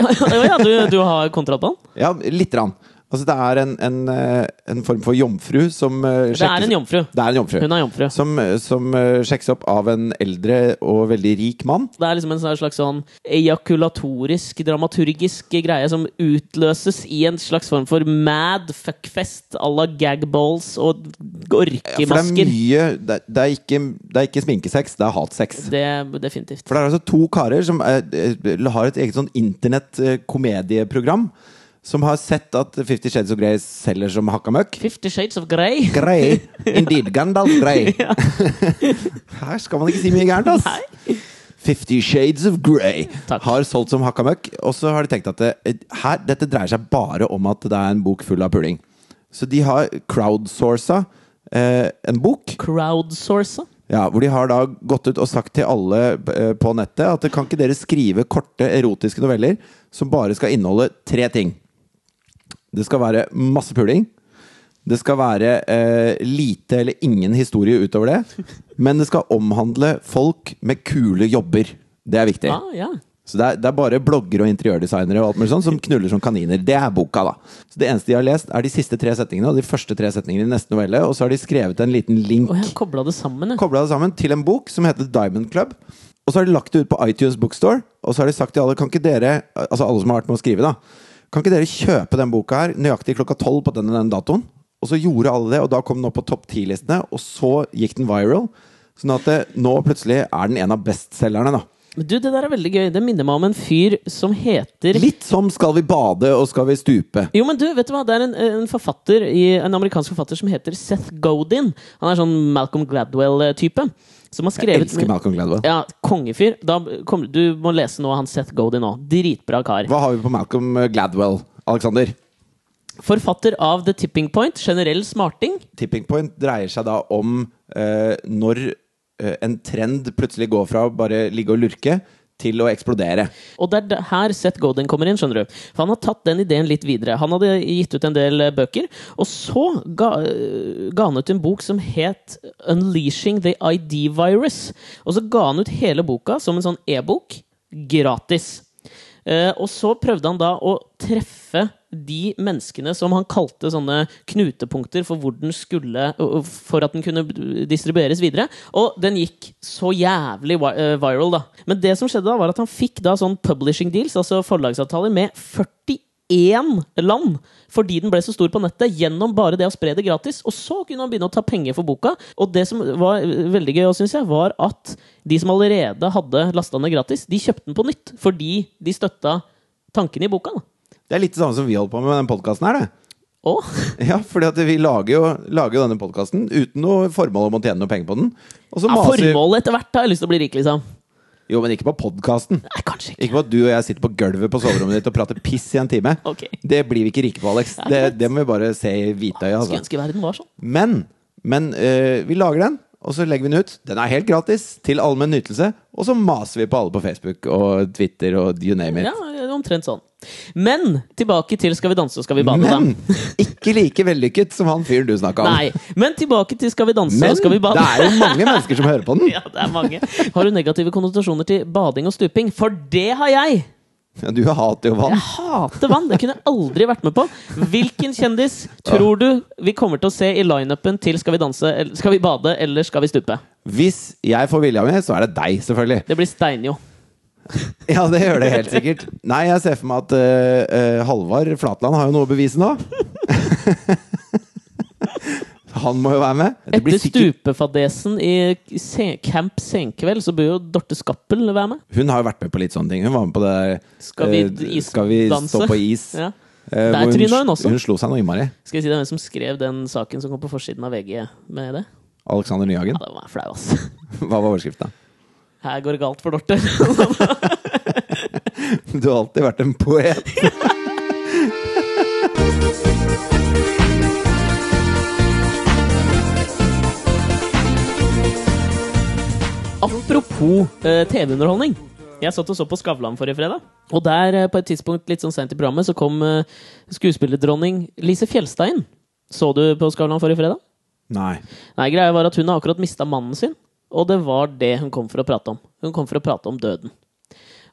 Ja, du, du har kontroll på den? Ja, lite grann. Altså, det er en, en, eh, en form for jomfru som sjekkes Det er en jomfru. Er en jomfru. Hun er jomfru. Som, som eh, sjekkes opp av en eldre og veldig rik mann. Det er liksom en sånn slags sånn ejakulatorisk, dramaturgisk greie som utløses i en slags form for mad fuckfest à la gagballs og Ja, for det er orkemasker. mye det, er- det, er ikke, det er ikke sminkesex, det er hatsex. Det er definitivt. For det er altså to karer som eh, eh, har et eget sånn internett-komedieprogram. Som har sett at Fifty Shades of Grey selger som hakka møkk. Fifty Shades of Grey. Grey. Indeed. Gandalf Grey. Her skal man ikke si mye gærent, ass. Nei. Fifty Shades of Grey Takk. har solgt som hakka møkk. Og så har de tenkt at det, her, dette dreier seg bare om at det er en bok full av puling. Så de har crowdsourca eh, en bok. Crowdsourca. Ja, hvor de har da gått ut og sagt til alle eh, på nettet at kan ikke dere skrive korte erotiske noveller som bare skal inneholde tre ting? Det skal være masse puling. Det skal være eh, lite eller ingen historie utover det. Men det skal omhandle folk med kule jobber. Det er viktig. Ah, ja. Så det er, det er bare bloggere og interiørdesignere og alt mulig sånn som knuller som kaniner. Det er boka, da. Så det eneste de har lest, er de siste tre setningene og de første tre setningene i neste novelle. Og så har de skrevet en liten link Og jeg kobla det sammen, jeg. kobla det sammen til en bok som heter Diamond Club. Og så har de lagt det ut på iTunes Bookstore. Og så har de sagt til alle Kan ikke dere, altså alle som har vært med å skrive, da Kan ikke dere kjøpe den boka her nøyaktig klokka tolv på den og den datoen? Og så gjorde alle det, og da kom den opp på topp ti-listene, og så gikk den viral. Sånn at det, nå plutselig er den en av bestselgerne, da. Men Du, det der er veldig gøy. Det minner meg om en fyr som heter Litt som Skal vi bade og Skal vi stupe. Jo, men du, vet du hva? Det er en, en forfatter, en amerikansk forfatter som heter Seth Godin. Han er sånn Malcolm Gladwell-type. Som har Jeg elsker Malcolm Gladwell. Ja, kongefyr. Da kom, du må lese noe av han Seth Godin nå. Dritbra kar. Hva har vi på Malcolm Gladwell, Alexander? Forfatter av The Tipping Point, generell smarting. Tipping point dreier seg da om eh, når eh, en trend plutselig går fra å bare ligge og lurke til å eksplodere. Og det er her Seth Godin kommer inn, skjønner du. For han har tatt den ideen litt videre. Han hadde gitt ut en del eh, bøker, og så ga, eh, ga han ut en bok som het 'Unleashing the ID Virus'. Og så ga han ut hele boka som en sånn e-bok, gratis. Eh, og så prøvde han da å treffe de menneskene som han kalte sånne knutepunkter for hvor den skulle For at den kunne distribueres videre. Og den gikk så jævlig eh, viral, da. Men det som skjedde da, var at han fikk da sånn publishing deals, altså forlagsavtaler, med 41 land. Fordi den ble så stor på nettet gjennom bare det å spre det gratis. Og så kunne han begynne å ta penger for boka. Og det som var veldig gøy, synes jeg, var at de som allerede hadde lasta ned gratis, de kjøpte den på nytt. Fordi de støtta tankene i boka. da. Det er litt det samme som vi holder på med med den podkasten her, det. Oh. Ja, fordi at vi lager jo, lager jo denne podkasten uten noe formål om å tjene noe penger på den. Ja, maser formålet etter hvert har jeg lyst til å bli rik, liksom. Jo, men ikke på podkasten. Ikke. Ikke på at du og jeg sitter på gulvet på soverommet ditt og prater piss i en time. Okay. Det blir vi ikke rike på, Alex. Det, det må vi bare se i hvitøyet. Altså. sånn. Men, men eh, vi lager den, og så legger vi den ut. Den er helt gratis, til allmenn nytelse. Og så maser vi på alle på Facebook og Twitter og you name it. Ja, omtrent sånn. Men tilbake til Skal vi danse og skal vi bade, Men da. ikke like vellykket som han fyren du snakka om. Nei, men tilbake til Skal vi danse Men og skal vi bade. det er jo mange mennesker som hører på den. Ja, det er mange. Har du negative konnotasjoner til bading og stuping? For det har jeg! Ja, du hater jo vann. Jeg hater vann! Det kunne jeg aldri vært med på. Hvilken kjendis tror du vi kommer til å se i lineupen til Skal vi danse, eller skal vi bade eller skal vi stupe? Hvis jeg får vilja mi, så er det deg, selvfølgelig. Det blir Steinjo. Ja, det gjør det helt sikkert. Nei, jeg ser for meg at uh, uh, Halvard Flatland har jo noe å bevise nå. Han må jo være med. Det blir Etter stupefadesen i Camp Senkveld, så bør jo Dorte Skappel være med. Hun har jo vært med på litt sånne ting. Hun var med på det Skal vi eh. Skal vi stå på is? Ja. Eh, Der tryna hun hun, også. hun slo seg noe innmari. Skal jeg si det er hvem som skrev den saken som kom på forsiden av VG med det? Alexander Nyhagen. Ja, det var flau, ass. Hva var overskrifta? Her går det galt for Dorte. Du har alltid vært en poet. Apropos eh, TV-underholdning. Jeg satt og så på Skavlan forrige fredag. Og der, eh, på et tidspunkt litt sånn sent i programmet, så kom eh, skuespillerdronning Lise Fjellstein Så du på Skavlan forrige fredag? Nei. Nei, greia var at hun har akkurat mista mannen sin, og det var det hun kom for å prate om. Hun kom for å prate om døden.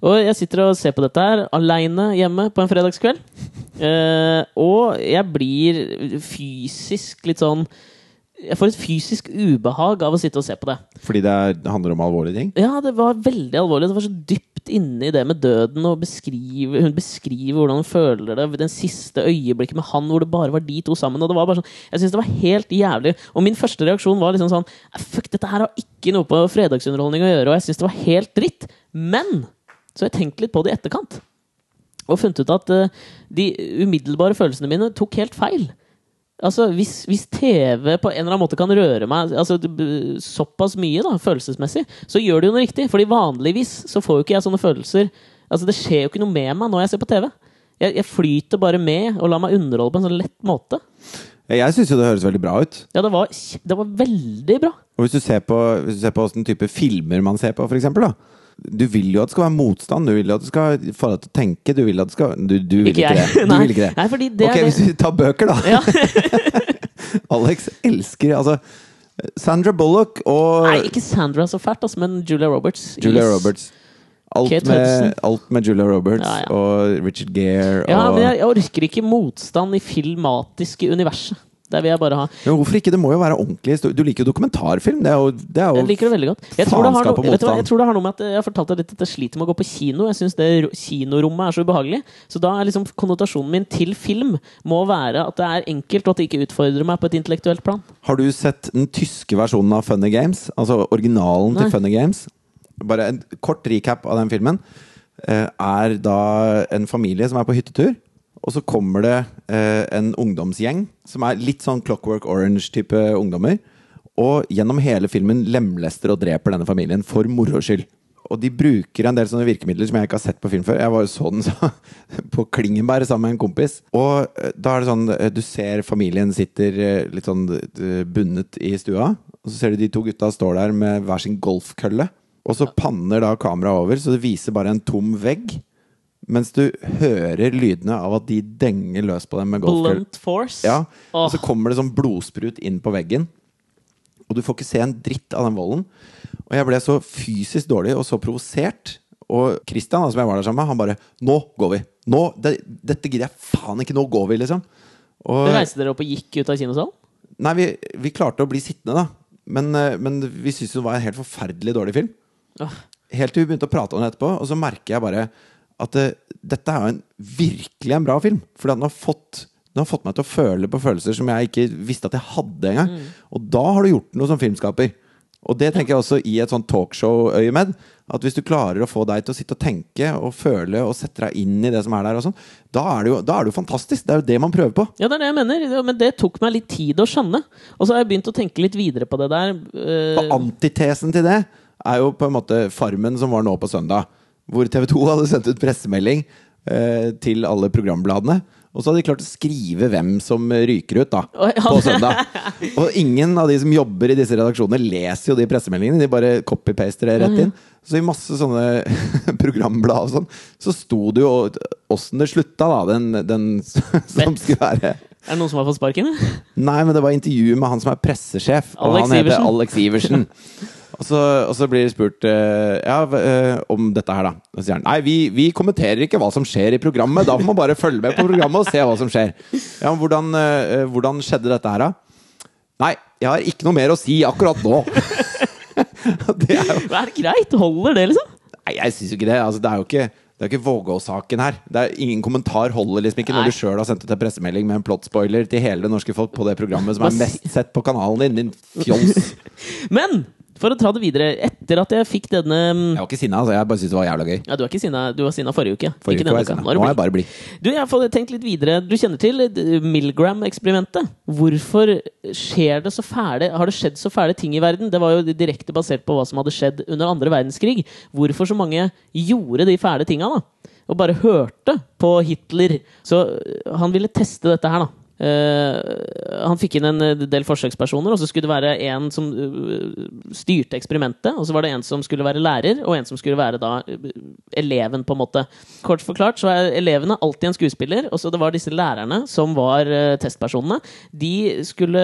Og jeg sitter og ser på dette her aleine hjemme på en fredagskveld. Eh, og jeg blir fysisk litt sånn Jeg får et fysisk ubehag av å sitte og se på det. Fordi det, er, handler om alvorlige ting? Ja, det var veldig alvorlig. Det var så dypt inne i det med døden. Og beskrive, hun beskriver hvordan hun føler det den siste øyeblikket med han, hvor det bare var de to sammen. Og det var bare sånn, Jeg synes det var helt jævlig. Og min første reaksjon var liksom sånn Fuck, dette her har ikke noe på fredagsunderholdning å gjøre, og jeg syns det var helt dritt. Men så har jeg tenkt litt på det i etterkant. Og funnet ut at uh, de umiddelbare følelsene mine tok helt feil. Altså, hvis, hvis TV på en eller annen måte kan røre meg altså, såpass mye, da, følelsesmessig, så gjør det jo noe riktig. Fordi vanligvis så får jo ikke jeg sånne følelser Altså, det skjer jo ikke noe med meg når jeg ser på TV. Jeg, jeg flyter bare med og lar meg underholde på en sånn lett måte. Jeg syns jo det høres veldig bra ut. Ja, det var, det var veldig bra. Og hvis du ser på, åssen type filmer man ser på, for eksempel, da. Du vil jo at det skal være motstand. Du vil jo at det skal få deg til å tenke. Du vil at det skal Du, du vil ikke, det. Du vil ikke det. Nei, det ok, hvis vi tar bøker, da. Ja. Alex elsker Altså, Sandra Bullock og Nei, ikke Sandra så fælt, altså, men Julia Roberts. Julia Yes. Roberts. Alt med, alt med Julia Roberts Ja, ja. og Richard Gere Ja, men jeg orker ikke motstand i filmatiske universet. Der vil jeg bare ha Men hvorfor ikke? Det må jo være ordentlig historie. Du liker jo dokumentarfilm. Det er jo, det er jo Jeg liker det veldig godt. Jeg tror det, har noe, vet du hva, jeg tror det har noe med at jeg har fortalt deg litt at jeg sliter med å gå på kino. Jeg syns det ro- kinorommet er så ubehagelig. Så da er liksom konnotasjonen min til film må være at det er enkelt, og at det ikke utfordrer meg på et intellektuelt plan. Har du sett den tyske versjonen av Funny Games? Altså originalen Nei. til Funny Games? Bare en kort recap av den filmen. eh, Er da en familie som er på hyttetur. Og så kommer det eh, en ungdomsgjeng som er litt sånn Clockwork Orange-type ungdommer. Og gjennom hele filmen lemlester og dreper denne familien for moro skyld. Og de bruker en del sånne virkemidler som jeg ikke har sett på film før. Jeg var jo så den så, på Klingenberg sammen med en kompis. Og eh, da er det sånn eh, Du ser familien sitter eh, litt sånn bundet i stua. Og så ser du de to gutta står der med hver sin golfkølle. Og så panner da kameraet over, så det viser bare en tom vegg. Mens du hører lydene av at de denger løs på dem med golfkølle. Blunt force. Ja, og så kommer det sånn blodsprut inn på veggen. Og du får ikke se en dritt av den volden. Og jeg ble så fysisk dårlig og så provosert Og Christian, som jeg var der sammen med, han bare 'Nå går vi'. Nå, det, dette gidder jeg faen ikke. Nå går vi, liksom. Og, Reiste dere opp og gikk ut av kinosalen? nei, vi, vi klarte å bli sittende, da. Men, eh, men vi syntes det var en helt forferdelig dårlig film. Helt til vi begynte å prate om det etterpå, og så merker jeg bare at det, dette er jo en virkelig en bra film. Fordi den har fått den har fått meg til å føle på følelser som jeg ikke visste at jeg hadde engang. Og da har du gjort noe som filmskaper. Og det tenker jeg også i et sånt talkshow-øyemed. At hvis du klarer å få deg til å sitte og tenke og føle og sette deg inn i det som er der, og sånn, da er det jo da er det jo fantastisk. Det er jo det man prøver på. Ja, det er det jeg mener. Men det tok meg litt tid å skjønne. Og så har jeg begynt å tenke litt videre på det der. eh, Og antitesen til det er jo på en måte Farmen som var nå på søndag. Hvor TV 2 hadde sendt ut pressemelding eh, til alle programbladene. Og så hadde de klart å skrive hvem som ryker ut da på søndag. Og ingen av de som jobber i disse redaksjonene, leser jo de pressemeldingene. De bare copy-paster det rett inn. Så i masse sånne programblad og sånn, så sto det jo åssen det slutta, da. Den, den som skulle være Er det noen som har fått sparken? Nei, men det var intervju med han som er pressesjef. Og han heter Iversen. Alex Iversen. Og så, og så blir det spurt eh, ja, eh, om dette her, da. Og så sier han nei, vi, vi kommenterer ikke hva som skjer i programmet. Da får man bare følge med på programmet og se hva som skjer. Ja, men hvordan, eh, hvordan skjedde dette her, da? Nei, jeg har ikke noe mer å si akkurat nå. det er jo Er det greit? Holder det, liksom? Nei, jeg syns jo ikke det. Altså, det er jo ikke det er ikke Vågå-saken her. Det er Ingen kommentar holder liksom ikke Nei. når du sjøl har sendt ut en pressemelding med en plottspoiler til hele det norske folk på det programmet som er mest sett på kanalen din, din fjols. Men for å ta det videre, etter at jeg fikk denne mm, Jeg var ikke sinna, altså. Jeg bare syntes det var jævla gøy. Ja, du er ikke sinna Du var sinna forrige uke. Forrige ikke uke var jeg sinna. Nå er jeg bare blid. Du, jeg har tenkt litt videre. Du kjenner til eh, Milgram-eksperimentet. Hvorfor skjer det så fæle Har det skjedd så fæle ting i verden? Det var jo direkte basert på hva som hadde skjedd under andre verdenskrig. Hvorfor så mange gjorde de fæle tinga, da? Og bare hørte på Hitler. Så eh, han ville teste dette her, da. Eh, han fikk inn en eh, del forsøkspersoner, og så skulle det være en som eh, styrte eksperimentet. Og så var det en som skulle være lærer, og en som skulle være da eleven, på en måte. Kort forklart så er elevene alltid en skuespiller, og så det var disse lærerne som var testpersonene. De skulle,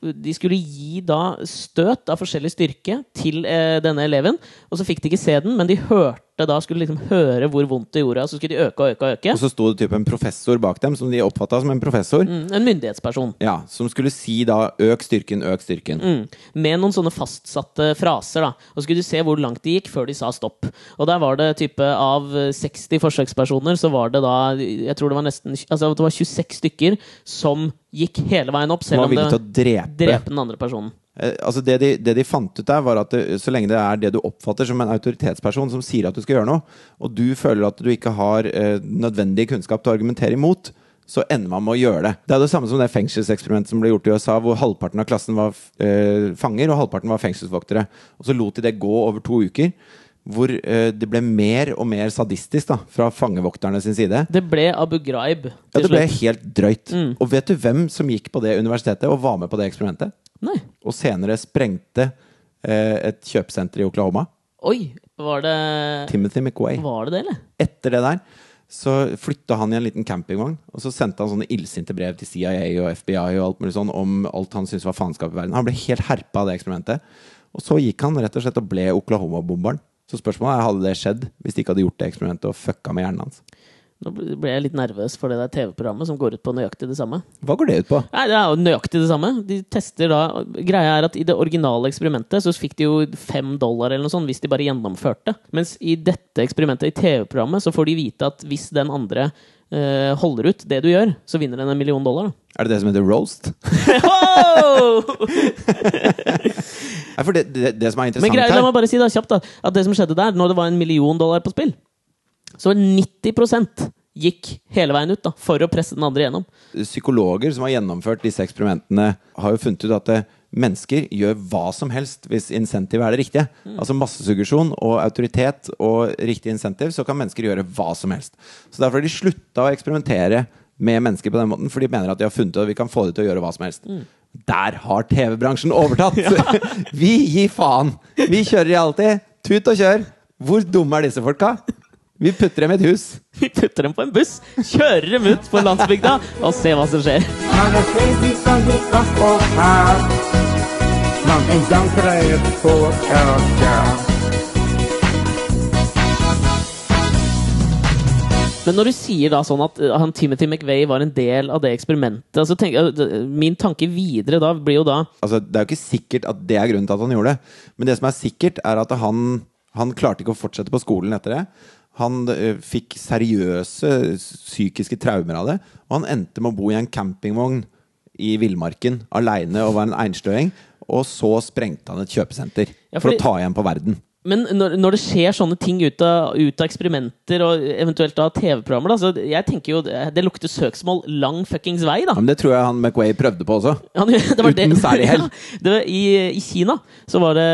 de skulle gi da støt av forskjellig styrke til denne eleven, og så fikk de ikke se den, men de hørte da skulle liksom høre hvor vondt det gjorde, så skulle de øke og øke og øke. Og så sto det typ en professor bak dem, som de oppfatta som en professor. Mm, En myndighetsperson. Ja, Som skulle si da 'øk styrken, øk styrken'. Mm. Med noen sånne fastsatte fraser. da Og så skulle du se hvor langt de gikk før de sa stopp. Og der var det type av eh, 60 forsøkspersoner, så var det da Jeg tror det var nesten Altså det var 26 stykker som gikk hele veien opp, selv om det drepe. drepe den andre personen. Eh, altså det, de, det de fant ut der, var at det, så lenge det er det du oppfatter som en autoritetsperson som sier at du skal gjøre noe, og du føler at du ikke har eh, nødvendig kunnskap til å argumentere imot, så ender man med å gjøre det. Det er det samme som det fengselseksperimentet som ble gjort i USA, hvor halvparten av klassen var eh, fanger, og halvparten var fengselsvoktere. Og så lot de det gå over to uker. Hvor uh, det ble mer og mer sadistisk da, fra fangevokterne sin side. Det ble Abu Ghraib Ja, det ble helt drøyt. Mm. Og vet du hvem som gikk på det universitetet og var med på det eksperimentet? Nei. og senere sprengte eh, et kjøpesenter i Oklahoma. Oi! Var det Timothy McWay. Var det det, eller? Etter det der så flytta han i en liten campingvogn, og så sendte han sånne illsinte brev til CIA og FBI og alt mulig sånn om alt han syntes var faenskap i verden. Han ble helt herpa av det eksperimentet. Og så gikk han rett og slett og ble Oklahoma-bomberen. Så spørsmålet er hadde det skjedd hvis de ikke hadde gjort det eksperimentet og fucka med hjernen hans. Nå ble jeg litt nervøs for det der TV-programmet som går ut på nøyaktig det samme. Hva går det ut på? Nei, det er jo nøyaktig det samme. De tester da Greia er at i det originale eksperimentet så fikk de jo fem dollar eller noe sånt hvis de bare gjennomførte. Mens i dette eksperimentet i TV-programmet så får de vite at hvis den andre eh, holder ut det du gjør, så vinner den en million dollar. da. Er det det som heter roast? Nei, for det, det, det som er Men interessant greia, la her meg bare si da, kjapt da, at det som skjedde der, når det var en million dollar på spill, så 90% gikk hele veien ut da, for å presse den andre gjennom. psykologer som har gjennomført disse eksperimentene, har jo funnet ut at eh, mennesker gjør hva som helst hvis insentiv er det riktige. Altså massesuggesjon og autoritet og riktig insentiv, så kan mennesker gjøre hva som helst. Så derfor har de slutta å eksperimentere med mennesker på den måten, for de mener at de har funnet ut at vi kan få dem til å gjøre hva som helst. Der har TV-bransjen overtatt! vi gir faen! Vi kjører reality. Tut og kjør! Hvor dumme er disse folka? Vi putter dem i et hus. Vi putter dem på en buss, kjører dem ut på landsbygda, og ser hva som skjer. Men en når du sier da sånn at uh, han Timothy McVeigh var en del av det eksperimentet altså tenk, uh, Min tanke videre da blir jo da Altså, det er jo ikke sikkert at det er grunnen til at han gjorde det. Men det som er sikkert, er at han, han klarte ikke å fortsette på skolen etter det. Han eh, fikk seriøse psykiske traumer av det. Og han endte med å bo i en campingvogn i villmarken aleine og var en einstøing. Og så sprengte han et kjøpesenter Ja, for fordi- å ta igjen på verden. Men når, når det skjer sånne ting ut av, ut av eksperimenter og eventuelt av TV-programmer, så jeg tenker jo det, det lukter søksmål lang fuckings vei, da. Men det tror jeg han McWay prøvde på også. Ja, det var det. Uten særlig hell. Ja, i, I Kina så var det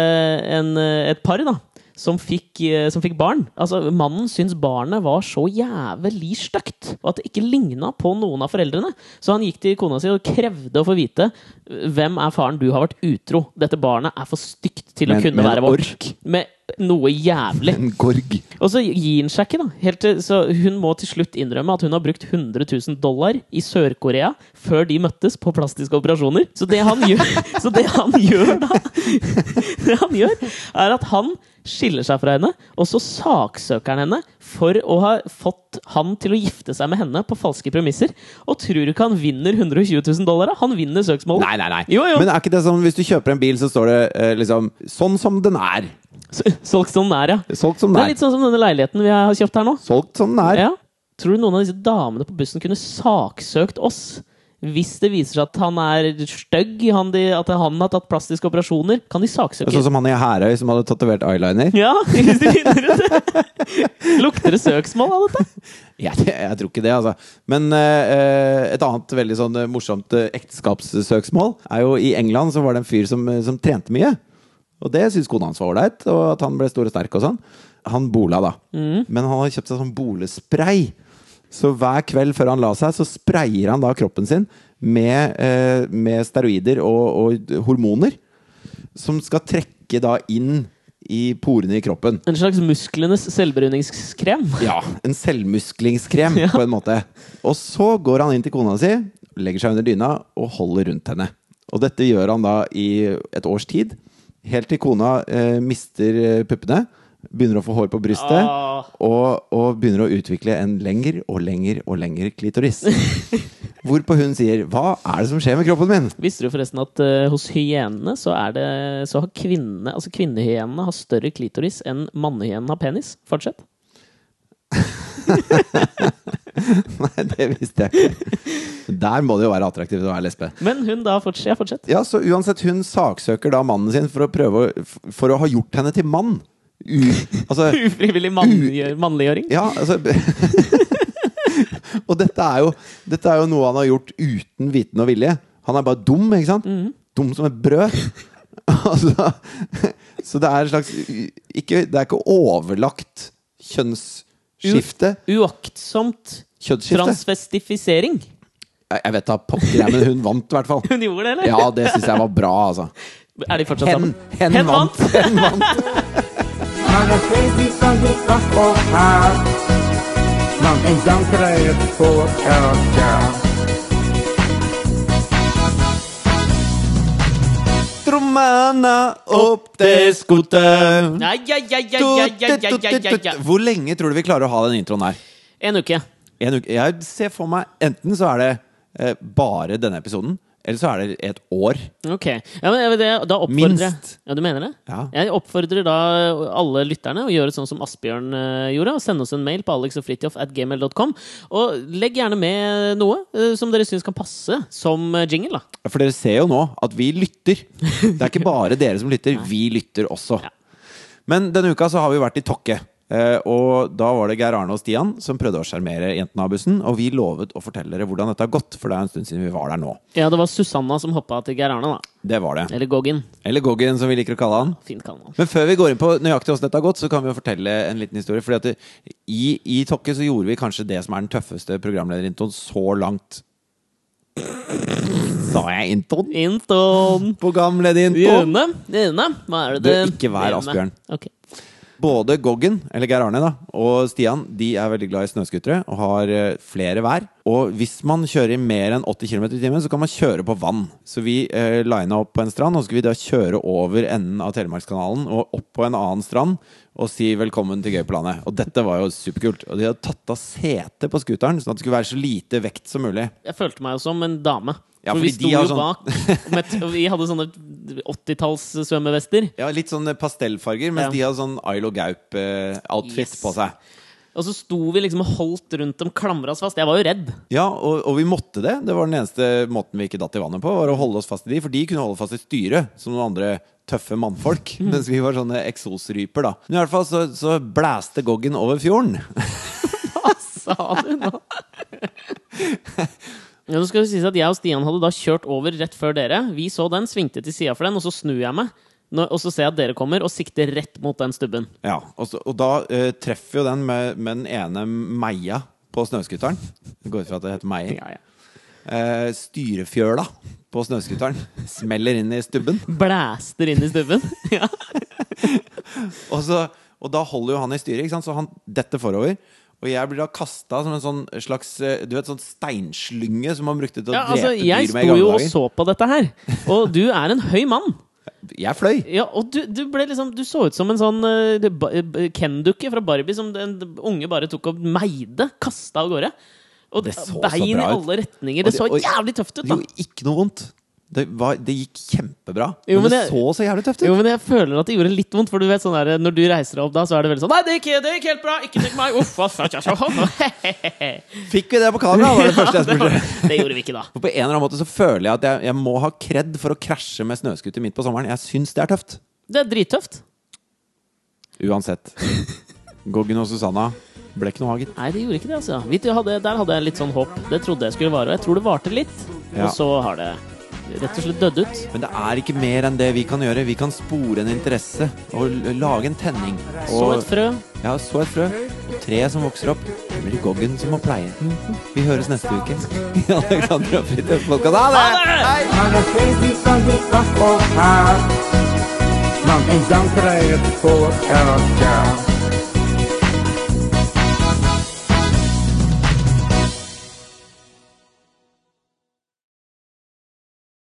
en, et par da, som fikk, eh, som fikk barn. Altså, Mannen syntes barnet var så jævlig stygt, og at det ikke ligna på noen av foreldrene. Så han gikk til kona si og krevde å få vite hvem er faren du har vært utro. Dette barnet er for stygt til å kunne være vårt. Med noe jævlig. En gorg. Og så gir han seg ikke, da. Helt til, så hun må til slutt innrømme at hun har brukt 100 000 dollar i Sør-Korea før de møttes på plastiske operasjoner. Så det han gjør, så det han gjør da Det han gjør, er at han skiller seg fra henne, og så saksøker han henne for å ha fått han til å gifte seg med henne på falske premisser. Og tror du ikke han vinner 120 000 dollar? Han vinner søksmålet. Nei, nei, nei. Jo, jo. Men er ikke det sånn hvis du kjøper en bil, så står det eh, liksom 'sånn som den er'. Solgt som den er, ja. Solgt som Det den er er. litt sånn som denne leiligheten vi har kjøpt her nå. Solgt som den er. Ja. Tror du noen av disse damene på bussen kunne saksøkt oss hvis det viser seg at han er stygg, at han har tatt plastiske operasjoner? Kan de saksøke? Sånn som han i Herøy som hadde tatovert eyeliner. Ja, hvis de finner ut det! Lukter det søksmål av dette? Jeg, jeg tror ikke det, altså. Men uh, et annet veldig sånn eh, morsomt ekteskapssøksmål er jo i England så var det en fyr som, som trente mye. Og det syntes kona hans var ålreit, og at han ble stor og sterk og sånn. Han bola, da. Men han har kjøpt seg sånn bolespray. Så hver kveld før han la seg, så sprayer han da kroppen sin med, eh, med steroider og, og hormoner. Som skal trekke da inn i porene i kroppen. En slags musklenes selvbruningskrem. Ja, en selvmusklingskrem Ja. på en måte. Og så går han inn til kona si, legger seg under dyna og holder rundt henne. Og dette gjør han da i et års tid. Helt til kona eh, mister eh, puppene, begynner å få hår på brystet, Ah. og, og begynner å utvikle en lengre og lengre og lengre klitoris. Hvorpå hun sier 'Hva er det som skjer med kroppen min?' Visste du forresten at uh, hos hyenene så, det, så har kvinnene Altså kvinnehyenene har større klitoris enn mannehyenene har penis? Fortsett. Nei, det visste jeg ikke. Der må det jo være attraktivt å være lesbe. Men hun da fortsetter. Fortsett. Ja, så uansett, hun saksøker da mannen sin for å prøve å, for å ha gjort henne til mann. U, altså, Ufrivillig mannliggjør- mannliggjøring. ja, altså Og dette er, jo, dette er jo noe han har gjort uten viten og vilje. Han er bare dum, ikke sant? Dum som et brød. altså, så det er en slags ikke, Det er ikke overlagt kjønnsskifte. Uaktsomt Kjønnsskifte. transvestifisering. Jeg vet da pokker jeg, men hun vant i hvert fall. Hun gjorde det, eller? Ja, det syns jeg var bra, altså. Er de fortsatt Hen, sammen? hen, Hen vant. vant. Hen vant. Man er precis som gick och här her Man er trädet på öka romana opp det skuttet Hvor lenge tror du vi klarer å ha den introen her? En uke. En uke. Jeg ser for meg Enten så er det eh, bare denne episoden, eller så er det et år. Ok. Ja, men jeg det, da oppfordrer jeg Minst. Ja, du mener det? Ja. Jeg oppfordrer da alle lytterne å gjøre sånn som Asbjørn eh, gjorde, og sende oss en mail på alexogfritjof Og legg gjerne med noe uh, som dere syns kan passe som eh, jingle, da. For dere ser jo nå at vi lytter. Det er ikke bare dere som lytter, vi lytter også. Ja. Men denne uka så har vi vært i Tokke. Eh, og da var det Geir Arne og Stian som prøvde å sjarmere jentene av bussen. Og vi lovet å fortelle dere hvordan dette har gått, for det er en stund siden vi var der nå. Ja, det var Susanna som hoppa til Geir Arne, da. Det var det. Eller Goggin. Eller Goggen, som vi liker å kalle han. Fint kallenavn. Men før vi går inn på nøyaktig hvordan dette har gått, så kan vi jo fortelle en liten historie. Fordi at det, i, I Tokke så gjorde vi kanskje det som er den tøffeste programlederintoen så langt. Sa jeg Inton? Inton. Programlederintroen! June, June, hva er det Du, ikke vær Asbjørn. Ok. Både Goggen, eller Geir Arne, da, og Stian de er veldig glad i snøscootere og har eh, flere hver. Og hvis man kjører i mer enn 80 km i timen, så kan man kjøre på vann. Så vi eh, lina opp på en strand, og så skulle vi da kjøre over enden av Telemarkskanalen og opp på en annen strand og si velkommen til Gøy på landet. Og dette var jo superkult. Og de hadde tatt av setet på scooteren, sånn at det skulle være så lite vekt som mulig. Jeg følte meg jo som en dame. Ja, For vi sto jo sånn- bak. Med, vi hadde sånne 80-talls svømmevester. Ja, Litt sånn pastellfarger, mens Ja. de hadde sånn Ailo Gaup-outfit Yes. på seg. Og så sto vi liksom og holdt rundt dem, klamra oss fast. Jeg var jo redd. Ja, og, og vi måtte det. Det var den eneste måten vi ikke datt i vannet på. Var å holde oss fast i de, For de kunne holde fast i styret, som noen andre tøffe mannfolk. Mens vi var sånne eksosryper, da. Men i hvert fall så, så blæste Goggen over fjorden. Hva sa du nå? Ja, nå skal vi sies at Jeg og Stian hadde da kjørt over rett før dere. Vi så den, svingte til sida for den, og så snur jeg meg. Og så ser jeg at dere kommer, og sikter rett mot den stubben. Ja, og, så, og da eh, treffer jo den med, med den ene meia på snøscooteren. Det går ut fra at det heter meier. Ja, ja. Eh, styrefjøla på snøscooteren smeller inn i stubben. Blæster inn i stubben. ja. Og, så, og da holder jo han i styret, så han detter forover. Og jeg blir da kasta som en sånn slags eh, Du vet, sånn steinslynge som man brukte til å Ja, altså, drepe jeg dyr med i sto jo og så på dette her, og du er en høy mann. Jeg fløy. Ja, og du, du ble liksom Du så ut som en sånn uh, Ken-dukke fra Barbie som den unge bare tok og meide. Kasta av gårde. Og Det så så bein i bra ut. alle retninger. Og Det så jævlig tøft ut, Det da. gjorde ikke noe vondt. Det, var, det gikk kjempebra. Jo, men, men det, jeg, så så jævlig tøft ut. Jo, men jeg føler at det gjorde litt vondt, for du vet sånn der, når du reiser deg opp da, så er det veldig sånn Nei, det gikk, det gikk helt bra! Ikke tenk meg! Uff, Fikk vi det på kamera? var det første jeg spurte. Det gjorde vi ikke, da. For på en eller annen måte så føler jeg at jeg, jeg må ha kred for å krasje med snøscooter midt på sommeren. Jeg syns det er tøft. Det er drittøft. Uansett. Goggen og Susanna ble ikke noe haget. Nei, det gjorde ikke det, altså. Der hadde jeg litt sånn håp. Det trodde jeg skulle vare. Og jeg tror det varte litt. Ja. Og så har det rett og slett dødd ut. Men det er ikke mer enn det vi kan gjøre. Vi kan spore en interesse og lage en tenning. Så et frø. ja, så et frø. Og treet som vokser opp, det blir Goggen som må pleie. Vi høres neste uke. I Alexander og Fridtjofs podkast. Ha det! Hei!